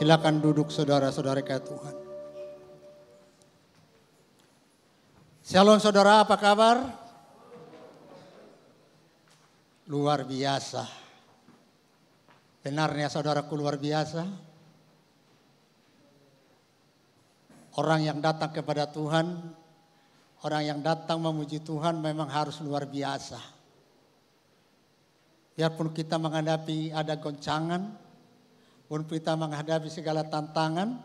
Silakan duduk saudara-saudara kaya Tuhan. Shalom saudara, apa kabar? Luar biasa. Benarnya saudaraku luar biasa. Orang yang datang kepada Tuhan, orang yang datang memuji Tuhan memang harus luar biasa. Biarpun kita menghadapi ada goncangan, pun kita menghadapi segala tantangan,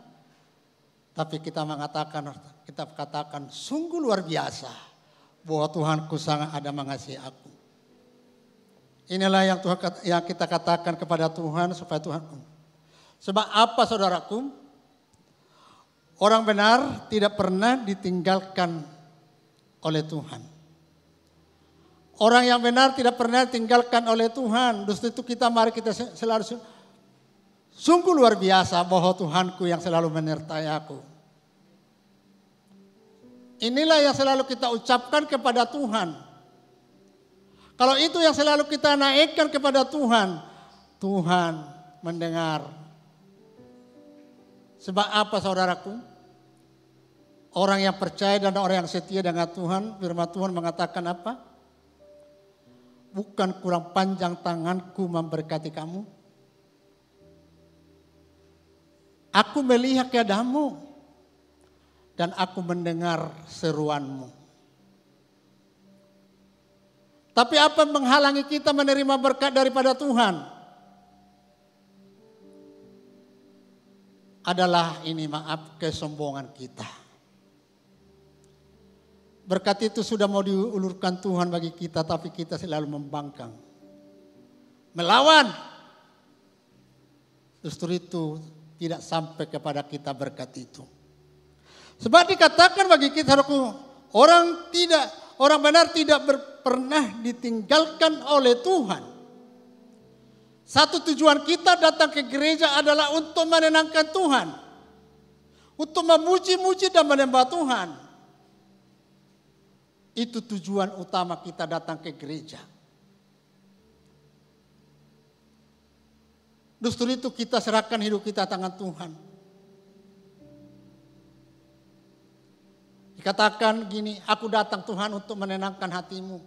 tapi kita mengatakan, kita katakan sungguh luar biasa bahwa Tuhanku sangat ada mengasihi aku. Inilah yang Tuhan yang kita katakan kepada Tuhan supaya Tuhan. Sebab apa saudaraku? Orang benar tidak pernah ditinggalkan oleh Tuhan. Orang yang benar tidak pernah ditinggalkan oleh Tuhan. Justru itu kita mari kita selalu Sungguh luar biasa bahwa Tuhanku yang selalu menyertai aku. Inilah yang selalu kita ucapkan kepada Tuhan. Kalau itu yang selalu kita naikkan kepada Tuhan, Tuhan mendengar. Sebab apa saudaraku? Orang yang percaya dan orang yang setia dengan Tuhan, firman Tuhan mengatakan apa? Bukan kurang panjang tanganku memberkati kamu, Aku melihat keadaanmu dan aku mendengar seruanmu. Tapi apa menghalangi kita menerima berkat daripada Tuhan? Adalah ini maaf kesombongan kita. Berkat itu sudah mau diulurkan Tuhan bagi kita tapi kita selalu membangkang. Melawan. Justru itu tidak sampai kepada kita berkat itu. Sebab dikatakan bagi kita orang tidak orang benar tidak ber, pernah ditinggalkan oleh Tuhan. Satu tujuan kita datang ke gereja adalah untuk menenangkan Tuhan. Untuk memuji-muji dan menyembah Tuhan. Itu tujuan utama kita datang ke gereja. Justru itu kita serahkan hidup kita tangan Tuhan. Dikatakan gini, aku datang Tuhan untuk menenangkan hatimu.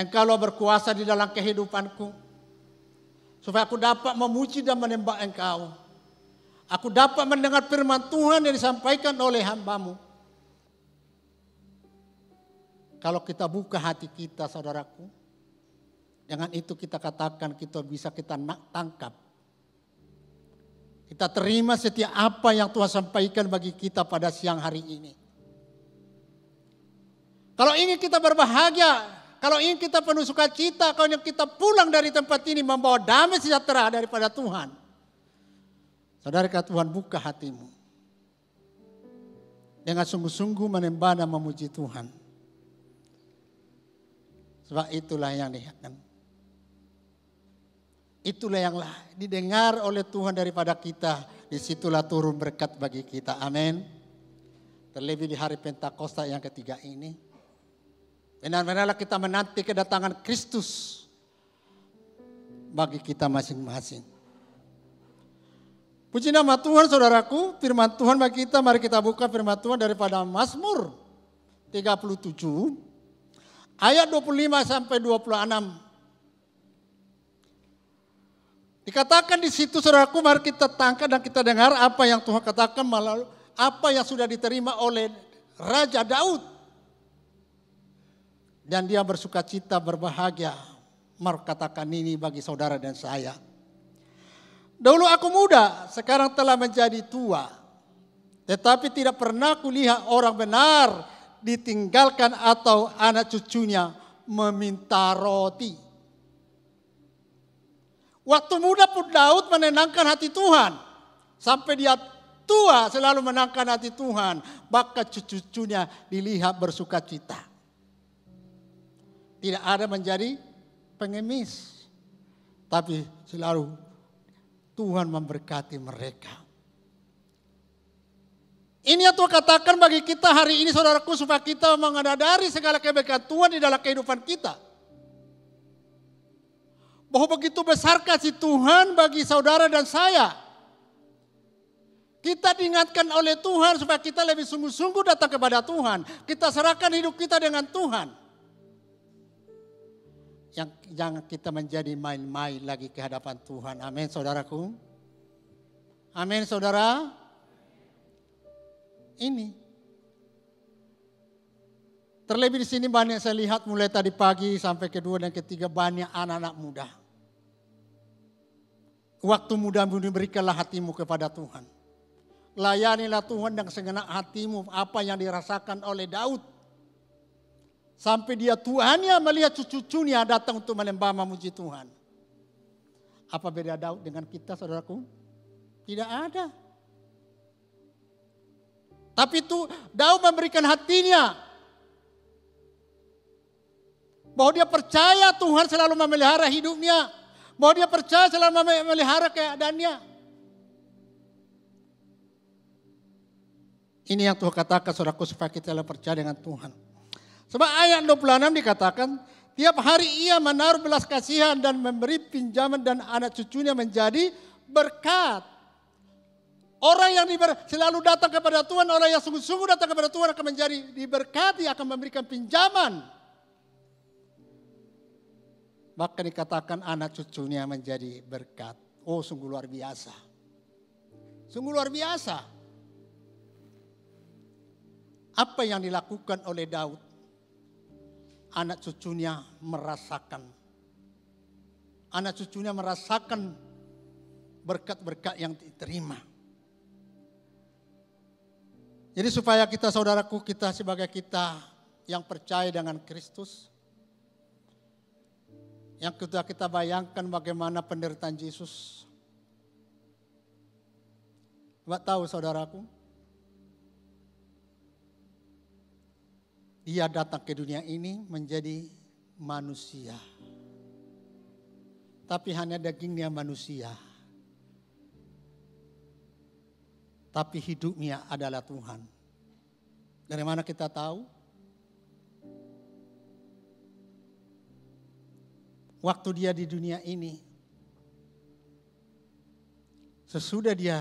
Engkau berkuasa di dalam kehidupanku. Supaya aku dapat memuji dan menyembah engkau. Aku dapat mendengar firman Tuhan yang disampaikan oleh hambamu. Kalau kita buka hati kita saudaraku dengan itu kita katakan kita bisa kita tangkap. Kita terima setiap apa yang Tuhan sampaikan bagi kita pada siang hari ini. Kalau ingin kita berbahagia, kalau ingin kita penuh sukacita, kalau ingin kita pulang dari tempat ini membawa damai sejahtera daripada Tuhan. Saudara kata Tuhan buka hatimu. Dengan sungguh-sungguh menyembah dan memuji Tuhan. Sebab itulah yang dihadap. Itulah yang didengar oleh Tuhan daripada kita. Di situlah turun berkat bagi kita. Amin. Terlebih di hari Pentakosta yang ketiga ini. Benar-benarlah kita menanti kedatangan Kristus bagi kita masing-masing. Puji nama Tuhan saudaraku, firman Tuhan bagi kita, mari kita buka firman Tuhan daripada Mazmur 37 ayat 25 sampai 26. Dikatakan di situ saudaraku mari kita tangkap dan kita dengar apa yang Tuhan katakan melalui apa yang sudah diterima oleh Raja Daud. Dan dia bersuka cita berbahagia. Mari katakan ini bagi saudara dan saya. Dahulu aku muda, sekarang telah menjadi tua. Tetapi tidak pernah kulihat orang benar ditinggalkan atau anak cucunya meminta roti. Waktu muda pun Daud menenangkan hati Tuhan. Sampai dia tua selalu menenangkan hati Tuhan. Bahkan cucu-cucunya dilihat bersuka cita. Tidak ada menjadi pengemis. Tapi selalu Tuhan memberkati mereka. Ini yang Tuhan katakan bagi kita hari ini saudaraku supaya kita mengadari segala kebaikan Tuhan di dalam kehidupan kita. Bahwa begitu besar kasih Tuhan bagi saudara dan saya. Kita diingatkan oleh Tuhan supaya kita lebih sungguh-sungguh datang kepada Tuhan. Kita serahkan hidup kita dengan Tuhan. Yang jangan kita menjadi main-main lagi ke hadapan Tuhan. Amin saudaraku. Amin saudara. Ini Terlebih di sini banyak saya lihat mulai tadi pagi sampai kedua dan ketiga banyak anak-anak muda. Waktu muda berikanlah hatimu kepada Tuhan. Layanilah Tuhan dengan segenap hatimu apa yang dirasakan oleh Daud. Sampai dia Tuhannya melihat cucu-cucunya datang untuk melembah memuji Tuhan. Apa beda Daud dengan kita saudaraku? Tidak ada. Tapi itu Daud memberikan hatinya bahwa dia percaya Tuhan selalu memelihara hidupnya. Bahwa dia percaya selalu memelihara keadaannya. Ini yang Tuhan katakan saudaraku supaya kita percaya dengan Tuhan. Sebab ayat 26 dikatakan, tiap hari ia menaruh belas kasihan dan memberi pinjaman dan anak cucunya menjadi berkat. Orang yang diber, selalu datang kepada Tuhan, orang yang sungguh-sungguh datang kepada Tuhan akan menjadi diberkati, akan memberikan pinjaman. Maka dikatakan anak cucunya menjadi berkat. Oh sungguh luar biasa. Sungguh luar biasa. Apa yang dilakukan oleh Daud? Anak cucunya merasakan. Anak cucunya merasakan berkat-berkat yang diterima. Jadi supaya kita saudaraku kita sebagai kita yang percaya dengan Kristus yang kita kita bayangkan bagaimana penderitaan Yesus. Tidak tahu saudaraku. Dia datang ke dunia ini menjadi manusia. Tapi hanya dagingnya manusia. Tapi hidupnya adalah Tuhan. Dari mana kita tahu? Waktu dia di dunia ini. Sesudah dia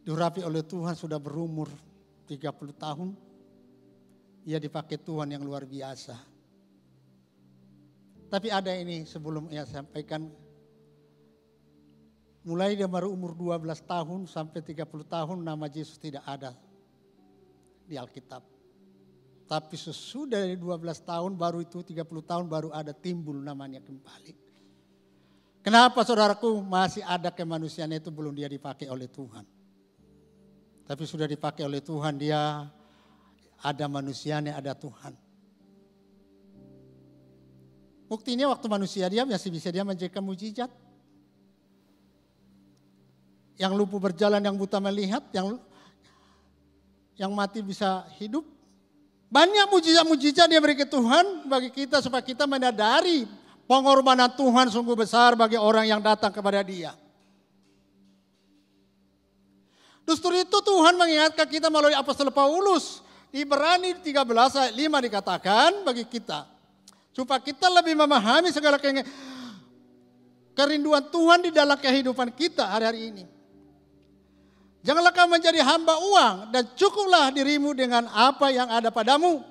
diurapi oleh Tuhan sudah berumur 30 tahun. Ia dipakai Tuhan yang luar biasa. Tapi ada ini sebelum ia sampaikan. Mulai dia baru umur 12 tahun sampai 30 tahun nama Yesus tidak ada di Alkitab. Tapi sesudah dari 12 tahun baru itu 30 tahun baru ada timbul namanya kembali. Kenapa saudaraku masih ada kemanusiaan itu belum dia dipakai oleh Tuhan. Tapi sudah dipakai oleh Tuhan dia ada manusianya ada Tuhan. Buktinya waktu manusia dia masih bisa dia menjaga mujizat. Yang lumpuh berjalan, yang buta melihat, yang yang mati bisa hidup, banyak mujizat-mujizat beri ke Tuhan bagi kita supaya kita menyadari pengorbanan Tuhan sungguh besar bagi orang yang datang kepada dia. Justru itu Tuhan mengingatkan kita melalui apostol Paulus. Di Ibrani 13 ayat 5 dikatakan bagi kita. Supaya kita lebih memahami segala kerinduan Tuhan di dalam kehidupan kita hari-hari ini. Janganlah kamu menjadi hamba uang dan cukuplah dirimu dengan apa yang ada padamu.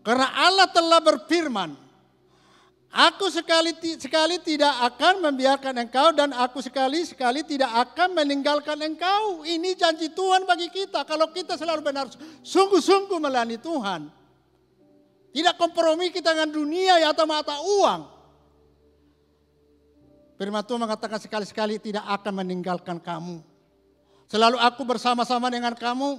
Karena Allah telah berfirman, Aku sekali sekali tidak akan membiarkan engkau dan aku sekali sekali tidak akan meninggalkan engkau. Ini janji Tuhan bagi kita. Kalau kita selalu benar sungguh-sungguh melayani Tuhan. Tidak kompromi kita dengan dunia ya atau mata uang. Firman Tuhan mengatakan sekali-sekali tidak akan meninggalkan kamu. Selalu aku bersama-sama dengan kamu.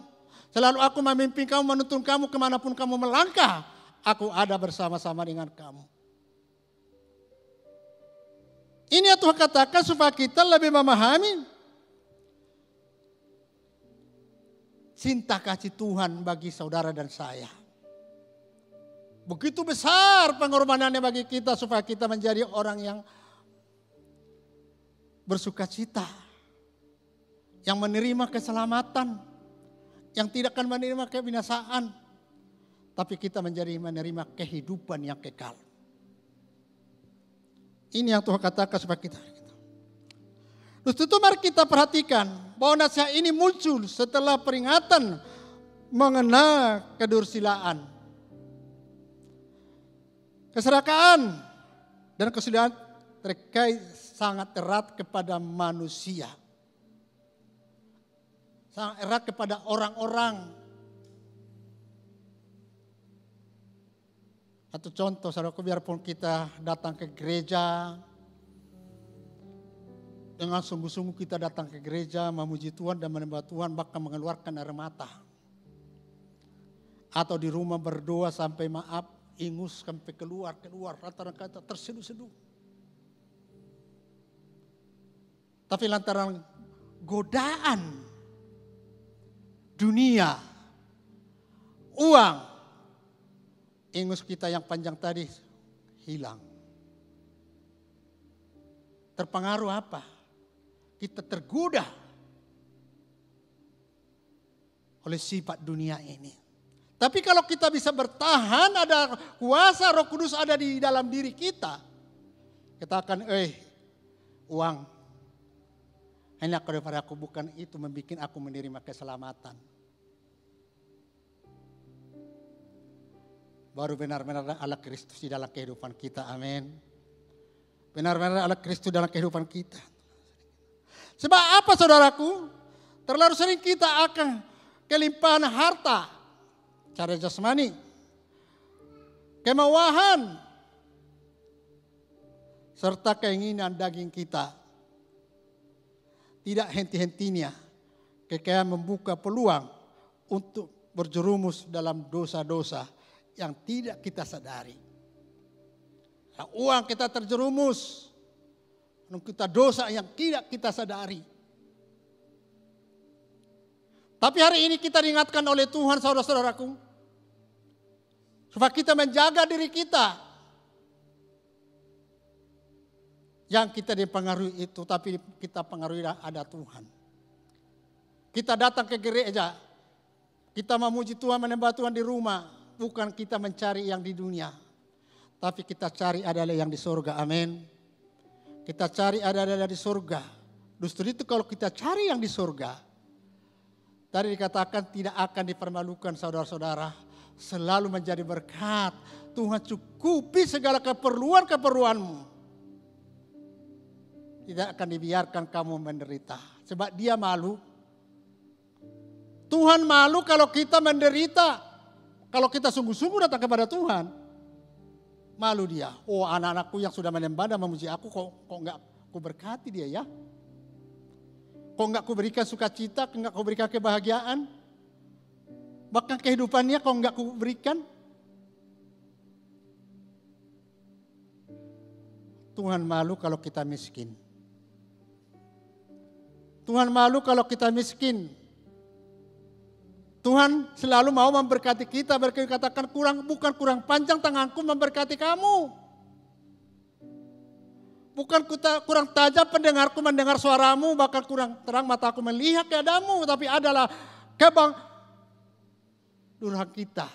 Selalu aku memimpin kamu, menuntun kamu ke mana pun kamu melangkah. Aku ada bersama-sama dengan kamu. Ini yang Tuhan katakan supaya kita lebih memahami cinta kasih Tuhan bagi saudara dan saya. Begitu besar pengorbanannya bagi kita supaya kita menjadi orang yang bersuka cita yang menerima keselamatan, yang tidak akan menerima kebinasaan, tapi kita menjadi menerima kehidupan yang kekal. Ini yang Tuhan katakan supaya kita. Terus itu mari kita perhatikan bahwa nasihat ini muncul setelah peringatan mengenai kedursilaan. Keserakaan dan kesulitan terkait sangat erat kepada manusia. Sangat erat kepada orang-orang. Satu contoh, saudaraku, biarpun kita datang ke gereja, dengan sungguh-sungguh kita datang ke gereja, memuji Tuhan dan menyembah Tuhan, bahkan mengeluarkan air mata. Atau di rumah berdoa sampai maaf, ingus sampai keluar, keluar, rata-rata terseduh-seduh. Tapi lantaran godaan dunia, uang, ingus kita yang panjang tadi hilang. Terpengaruh apa? Kita tergoda oleh sifat dunia ini. Tapi kalau kita bisa bertahan, ada kuasa roh kudus ada di dalam diri kita. Kita akan, eh, uang hanya daripada aku bukan itu membuat aku menerima keselamatan. Baru benar-benar Allah Kristus di dalam kehidupan kita. Amin. Benar-benar Allah Kristus dalam kehidupan kita. Sebab apa saudaraku? Terlalu sering kita akan kelimpahan harta. Cara jasmani. Kemewahan. Serta keinginan daging kita tidak henti-hentinya kekayaan membuka peluang untuk berjerumus dalam dosa-dosa yang tidak kita sadari. Nah, uang kita terjerumus, kita dosa yang tidak kita sadari. Tapi hari ini kita diingatkan oleh Tuhan saudara-saudaraku. Supaya kita menjaga diri kita yang kita dipengaruhi itu, tapi kita pengaruhi ada Tuhan. Kita datang ke gereja, kita memuji Tuhan, menyembah Tuhan di rumah, bukan kita mencari yang di dunia, tapi kita cari adalah yang di surga. Amin. Kita cari adalah di surga. Justru itu kalau kita cari yang di surga, tadi dikatakan tidak akan dipermalukan saudara-saudara, selalu menjadi berkat. Tuhan cukupi segala keperluan-keperluanmu tidak akan dibiarkan kamu menderita. Sebab dia malu. Tuhan malu kalau kita menderita. Kalau kita sungguh-sungguh datang kepada Tuhan. Malu dia. Oh anak-anakku yang sudah menyembah dan memuji aku kok, kok enggak aku berkati dia ya. Kok enggak aku berikan sukacita, kok enggak aku berikan kebahagiaan. Bahkan kehidupannya kok enggak aku berikan. Tuhan malu kalau kita miskin. Tuhan malu kalau kita miskin. Tuhan selalu mau memberkati kita, berkatakan kurang bukan kurang panjang tanganku memberkati kamu. Bukan kurang tajam pendengarku mendengar suaramu, bahkan kurang terang mataku melihat keadamu, tapi adalah kebang durhaka kita,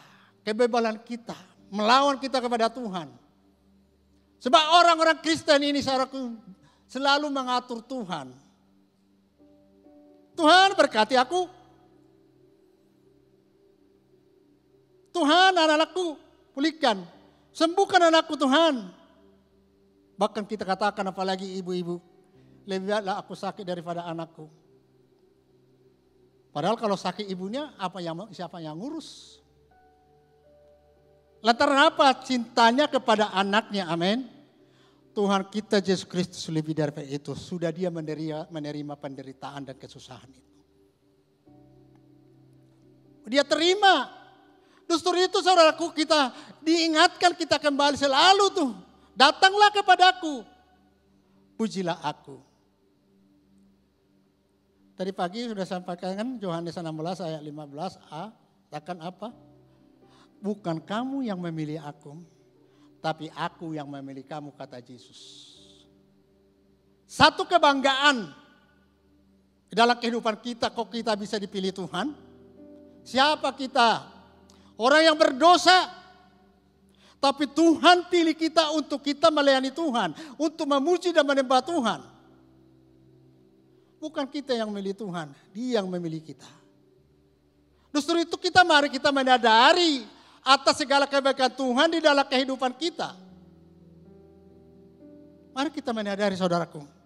kebebalan kita, melawan kita kepada Tuhan. Sebab orang-orang Kristen ini saudaraku selalu mengatur Tuhan. Tuhan berkati aku. Tuhan anak-anakku pulihkan. Sembuhkan anakku Tuhan. Bahkan kita katakan apalagi ibu-ibu. Lebih baiklah aku sakit daripada anakku. Padahal kalau sakit ibunya apa yang siapa yang ngurus? Lantaran apa cintanya kepada anaknya? Amin. Tuhan kita Yesus Kristus lebih dari itu. Sudah dia menerima, menerima penderitaan dan kesusahan itu. Dia terima. Justru itu saudaraku kita diingatkan kita kembali selalu tuh. Datanglah kepadaku. Pujilah aku. Tadi pagi sudah sampaikan kan Yohanes 16 ayat 15a. Katakan apa? Bukan kamu yang memilih aku, tapi aku yang memilih kamu kata Yesus. Satu kebanggaan dalam kehidupan kita kok kita bisa dipilih Tuhan. Siapa kita? Orang yang berdosa. Tapi Tuhan pilih kita untuk kita melayani Tuhan. Untuk memuji dan menyembah Tuhan. Bukan kita yang memilih Tuhan. Dia yang memilih kita. Justru itu kita mari kita menyadari atas segala kebaikan Tuhan di dalam kehidupan kita. Mari kita menyadari saudaraku.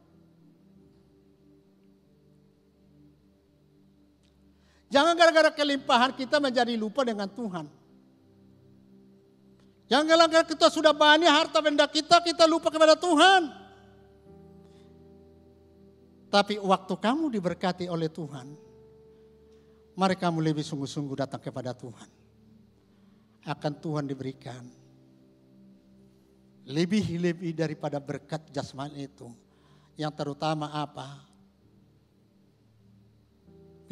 Jangan gara-gara kelimpahan kita menjadi lupa dengan Tuhan. Jangan gara-gara kita sudah banyak harta benda kita, kita lupa kepada Tuhan. Tapi waktu kamu diberkati oleh Tuhan, mari kamu lebih sungguh-sungguh datang kepada Tuhan. Akan Tuhan diberikan lebih-lebih daripada berkat jasmani itu. Yang terutama apa?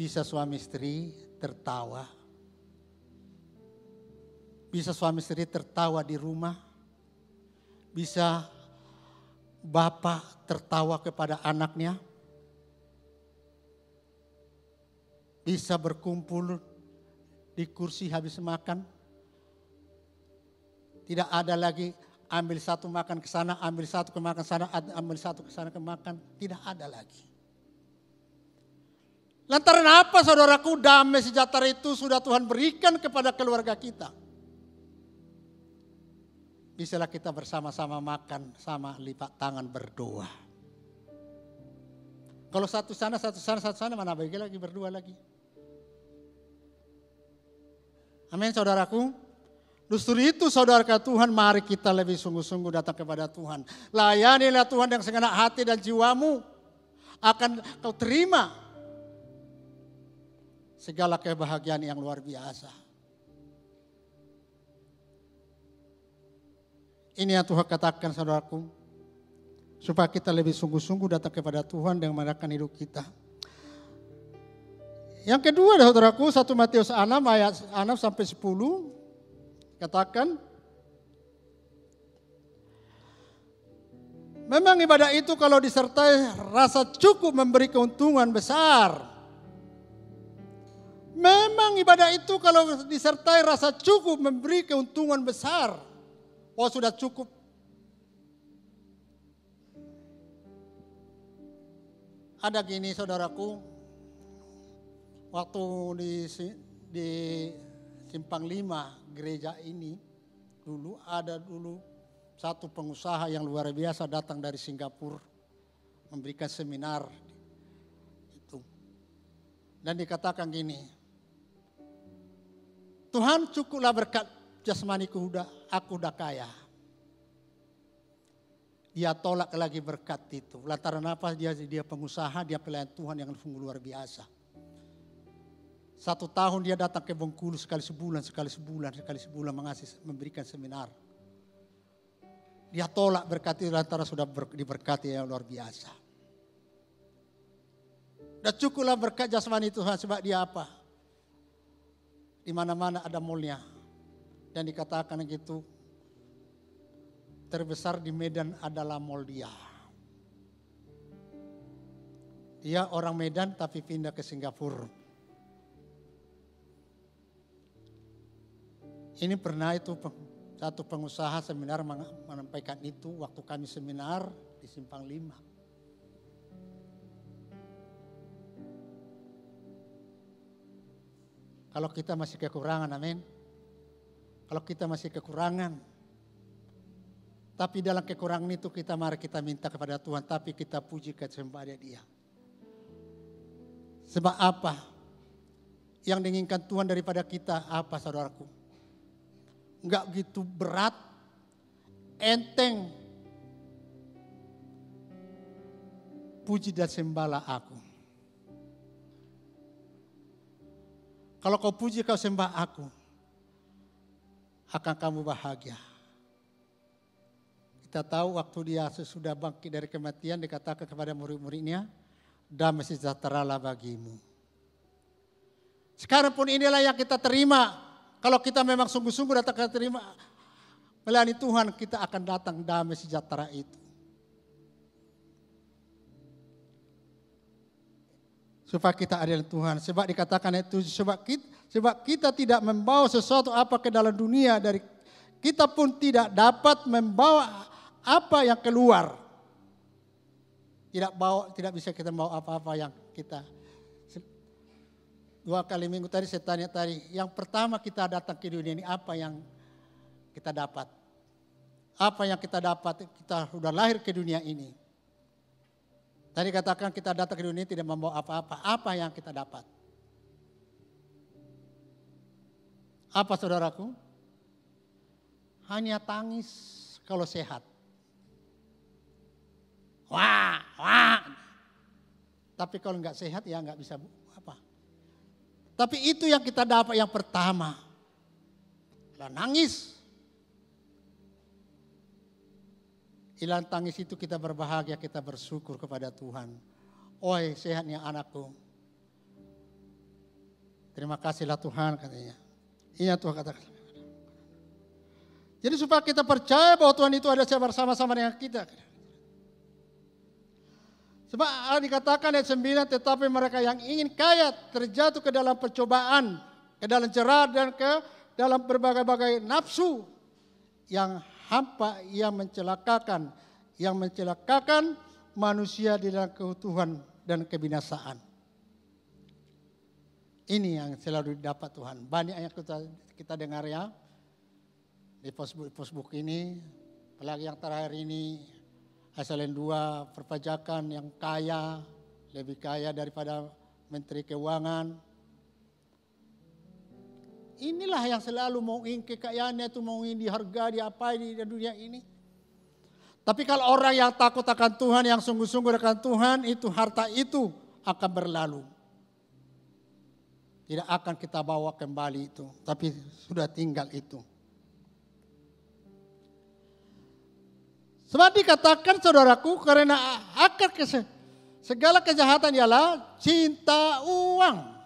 Bisa suami istri tertawa. Bisa suami istri tertawa di rumah. Bisa bapak tertawa kepada anaknya. Bisa berkumpul di kursi habis makan. Tidak ada lagi ambil satu makan ke sana, ambil satu ke makan sana, ambil satu ke sana ke makan. Tidak ada lagi. Lantaran apa saudaraku damai sejahtera itu sudah Tuhan berikan kepada keluarga kita. Bisalah kita bersama-sama makan sama lipat tangan berdoa. Kalau satu sana, satu sana, satu sana mana bagi lagi berdua lagi. Amin saudaraku. Justru itu saudara Tuhan mari kita lebih sungguh-sungguh datang kepada Tuhan. Layanilah Tuhan yang segenap hati dan jiwamu. Akan kau terima segala kebahagiaan yang luar biasa. Ini yang Tuhan katakan saudaraku. Supaya kita lebih sungguh-sungguh datang kepada Tuhan dan merayakan hidup kita. Yang kedua saudaraku 1 Matius 6 ayat 6 sampai 10 katakan Memang ibadah itu kalau disertai rasa cukup memberi keuntungan besar. Memang ibadah itu kalau disertai rasa cukup memberi keuntungan besar. Oh sudah cukup. Ada gini saudaraku, waktu di, di Simpang Lima gereja ini dulu ada dulu satu pengusaha yang luar biasa datang dari Singapura memberikan seminar itu dan dikatakan gini Tuhan cukuplah berkat jasmaniku udah, aku udah kaya. Dia tolak lagi berkat itu. Lantaran apa? Dia dia pengusaha, dia pelayan Tuhan yang sungguh luar biasa. Satu tahun dia datang ke Bengkulu sekali sebulan, sekali sebulan, sekali sebulan mengasih memberikan seminar. Dia tolak berkat itu lantaran sudah ber, diberkati yang luar biasa. Dan cukuplah berkat jasmani Tuhan sebab dia apa? Di mana-mana ada mallnya. Dan dikatakan gitu, terbesar di Medan adalah mall dia. Dia orang Medan tapi pindah ke Singapura. Ini pernah itu satu pengusaha seminar menyampaikan itu waktu kami seminar di Simpang Lima. Kalau kita masih kekurangan, amin. Kalau kita masih kekurangan, tapi dalam kekurangan itu kita mari kita minta kepada Tuhan, tapi kita puji kesempatan dia. Sebab apa? Yang diinginkan Tuhan daripada kita apa saudaraku? Enggak gitu berat, enteng. Puji dan sembahlah aku. Kalau kau puji kau sembah aku, akan kamu bahagia. Kita tahu waktu dia sesudah bangkit dari kematian dikatakan kepada murid-muridnya, damai sejahtera bagimu. Sekarang pun inilah yang kita terima. Kalau kita memang sungguh-sungguh datang ke terima melayani Tuhan, kita akan datang damai sejahtera itu. Supaya kita adalah Tuhan. Sebab dikatakan itu sebab kita, sebab kita tidak membawa sesuatu apa ke dalam dunia dari kita pun tidak dapat membawa apa yang keluar. Tidak bawa, tidak bisa kita bawa apa-apa yang kita dua kali minggu tadi saya tanya tadi, yang pertama kita datang ke dunia ini apa yang kita dapat? Apa yang kita dapat? Kita sudah lahir ke dunia ini. Tadi katakan kita datang ke dunia tidak membawa apa-apa. Apa yang kita dapat? Apa saudaraku? Hanya tangis kalau sehat. Wah, wah. Tapi kalau nggak sehat ya nggak bisa apa. Tapi itu yang kita dapat yang pertama. Lah nangis. Hilang tangis itu kita berbahagia, kita bersyukur kepada Tuhan. Oi sehatnya anakku. Terima kasihlah Tuhan katanya. Iya Tuhan katakan. Jadi supaya kita percaya bahwa Tuhan itu ada bersama-sama dengan kita. Sebab dikatakan ayat 9, tetapi mereka yang ingin kaya terjatuh ke dalam percobaan, ke dalam cerah dan ke dalam berbagai-bagai nafsu yang hampa yang mencelakakan, yang mencelakakan manusia di dalam keutuhan dan kebinasaan. Ini yang selalu didapat Tuhan. Banyak yang kita, kita dengar ya di Facebook, ini, apalagi yang terakhir ini, SLN dua perpajakan yang kaya, lebih kaya daripada Menteri Keuangan. Inilah yang selalu mau ingin kekayaannya itu mau ingin diharga, diapa di dunia ini. Tapi kalau orang yang takut akan Tuhan, yang sungguh-sungguh akan Tuhan, itu harta itu akan berlalu. Tidak akan kita bawa kembali itu, tapi sudah tinggal itu. Sebab dikatakan saudaraku karena akar segala kejahatan ialah cinta uang.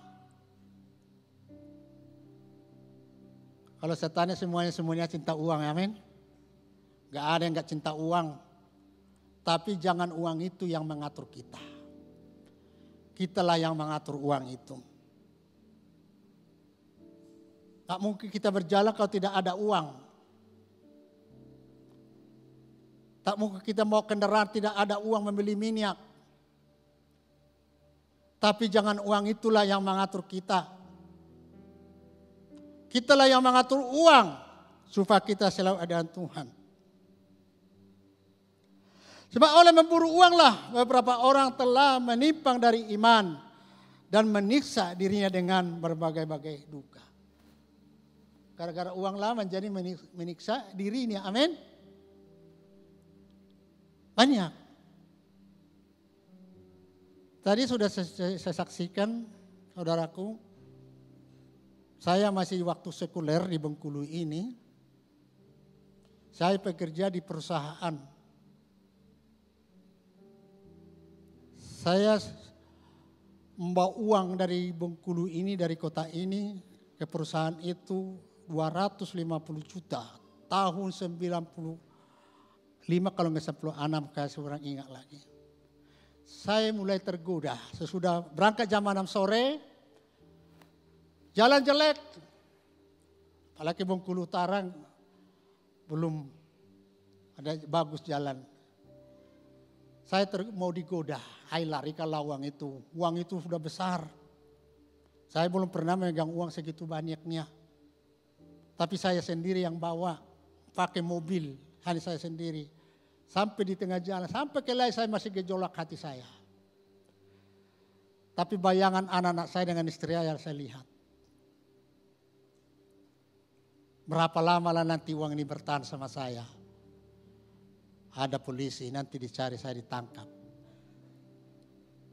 Kalau saya tanya semuanya semuanya cinta uang, amin. Gak ada yang gak cinta uang. Tapi jangan uang itu yang mengatur kita. Kitalah yang mengatur uang itu. Tak mungkin kita berjalan kalau tidak ada uang. Tak mungkin kita mau kendaraan tidak ada uang membeli minyak. Tapi jangan uang itulah yang mengatur kita. Kitalah yang mengatur uang supaya kita selalu ada Tuhan. Sebab oleh memburu uanglah beberapa orang telah menimpang dari iman dan meniksa dirinya dengan berbagai-bagai duka. Gara-gara uang lah menjadi meniksa dirinya. Amin. Banyak. Tadi sudah saya saksikan, saudaraku, saya masih waktu sekuler di Bengkulu ini. Saya bekerja di perusahaan. Saya membawa uang dari Bengkulu ini, dari kota ini, ke perusahaan itu 250 juta tahun 95 kalau nggak 96 kayak seorang ingat lagi. Saya mulai tergoda sesudah berangkat jam 6 sore, jalan jelek, apalagi Bengkulu Utara belum ada bagus jalan. Saya ter, mau digoda, ayo lari ke lawang itu. Uang itu sudah besar. Saya belum pernah megang uang segitu banyaknya. Tapi saya sendiri yang bawa, pakai mobil, hanya saya sendiri. Sampai di tengah jalan, sampai ke lain saya masih gejolak hati saya. Tapi bayangan anak-anak saya dengan istri saya saya lihat. Berapa lama lah nanti uang ini bertahan sama saya. Ada polisi, nanti dicari saya ditangkap.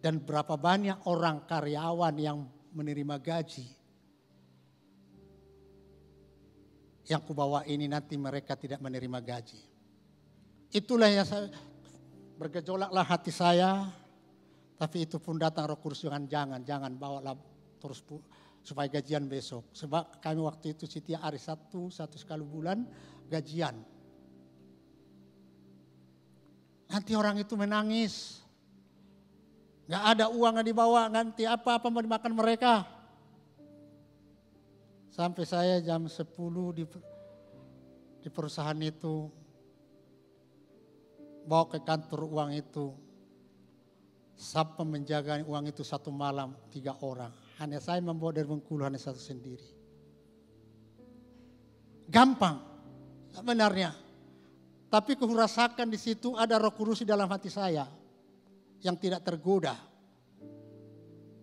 Dan berapa banyak orang karyawan yang menerima gaji yang kubawa ini nanti mereka tidak menerima gaji. Itulah yang saya bergejolaklah hati saya. Tapi itu pun datang roh kudus jangan jangan jangan bawalah terus supaya gajian besok. Sebab kami waktu itu setiap hari satu satu sekali bulan gajian. Nanti orang itu menangis. Gak ada uang yang dibawa nanti apa-apa mau dimakan mereka. Sampai saya jam 10 di di perusahaan itu bawa ke kantor uang itu siapa menjaga uang itu satu malam tiga orang hanya saya membawa dari Bengkulu hanya satu sendiri. Gampang sebenarnya. Tapi kurasakan di situ ada roh kudus di dalam hati saya yang tidak tergoda.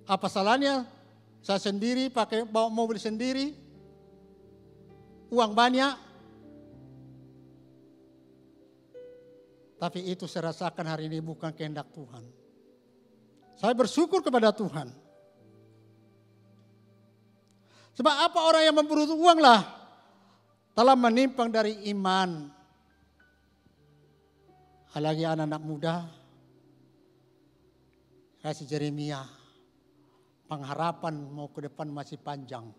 Apa salahnya? Saya sendiri pakai bawa mobil sendiri. Uang banyak. Tapi itu saya rasakan hari ini bukan kehendak Tuhan. Saya bersyukur kepada Tuhan. Sebab apa orang yang memburu uang lah telah menimpang dari iman. Apalagi anak-anak muda. Kasih Jeremia. Pengharapan mau ke depan masih panjang.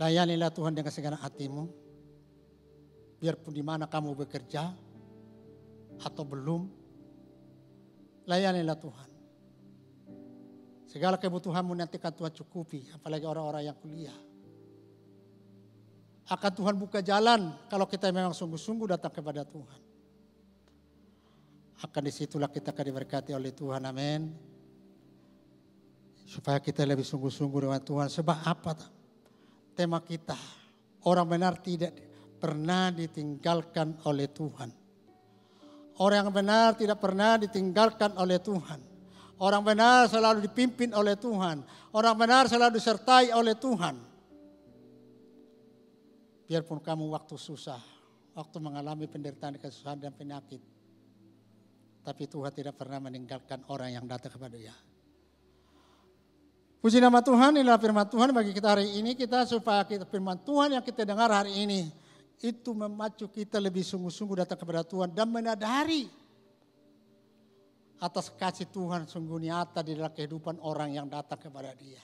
Layanilah Tuhan dengan segala hatimu biarpun di mana kamu bekerja atau belum, layanilah Tuhan. Segala kebutuhanmu nanti akan Tuhan cukupi, apalagi orang-orang yang kuliah. Akan Tuhan buka jalan kalau kita memang sungguh-sungguh datang kepada Tuhan. Akan di situlah kita akan diberkati oleh Tuhan, amin. Supaya kita lebih sungguh-sungguh dengan Tuhan. Sebab apa tema kita? Orang benar tidak pernah ditinggalkan oleh Tuhan. Orang yang benar tidak pernah ditinggalkan oleh Tuhan. Orang benar selalu dipimpin oleh Tuhan. Orang benar selalu disertai oleh Tuhan. Biarpun kamu waktu susah, waktu mengalami penderitaan, kesusahan dan penyakit. Tapi Tuhan tidak pernah meninggalkan orang yang datang kepada dia. Puji nama Tuhan, inilah firman Tuhan bagi kita hari ini. Kita supaya kita firman Tuhan yang kita dengar hari ini itu memacu kita lebih sungguh-sungguh datang kepada Tuhan dan menyadari atas kasih Tuhan sungguh nyata di dalam kehidupan orang yang datang kepada dia.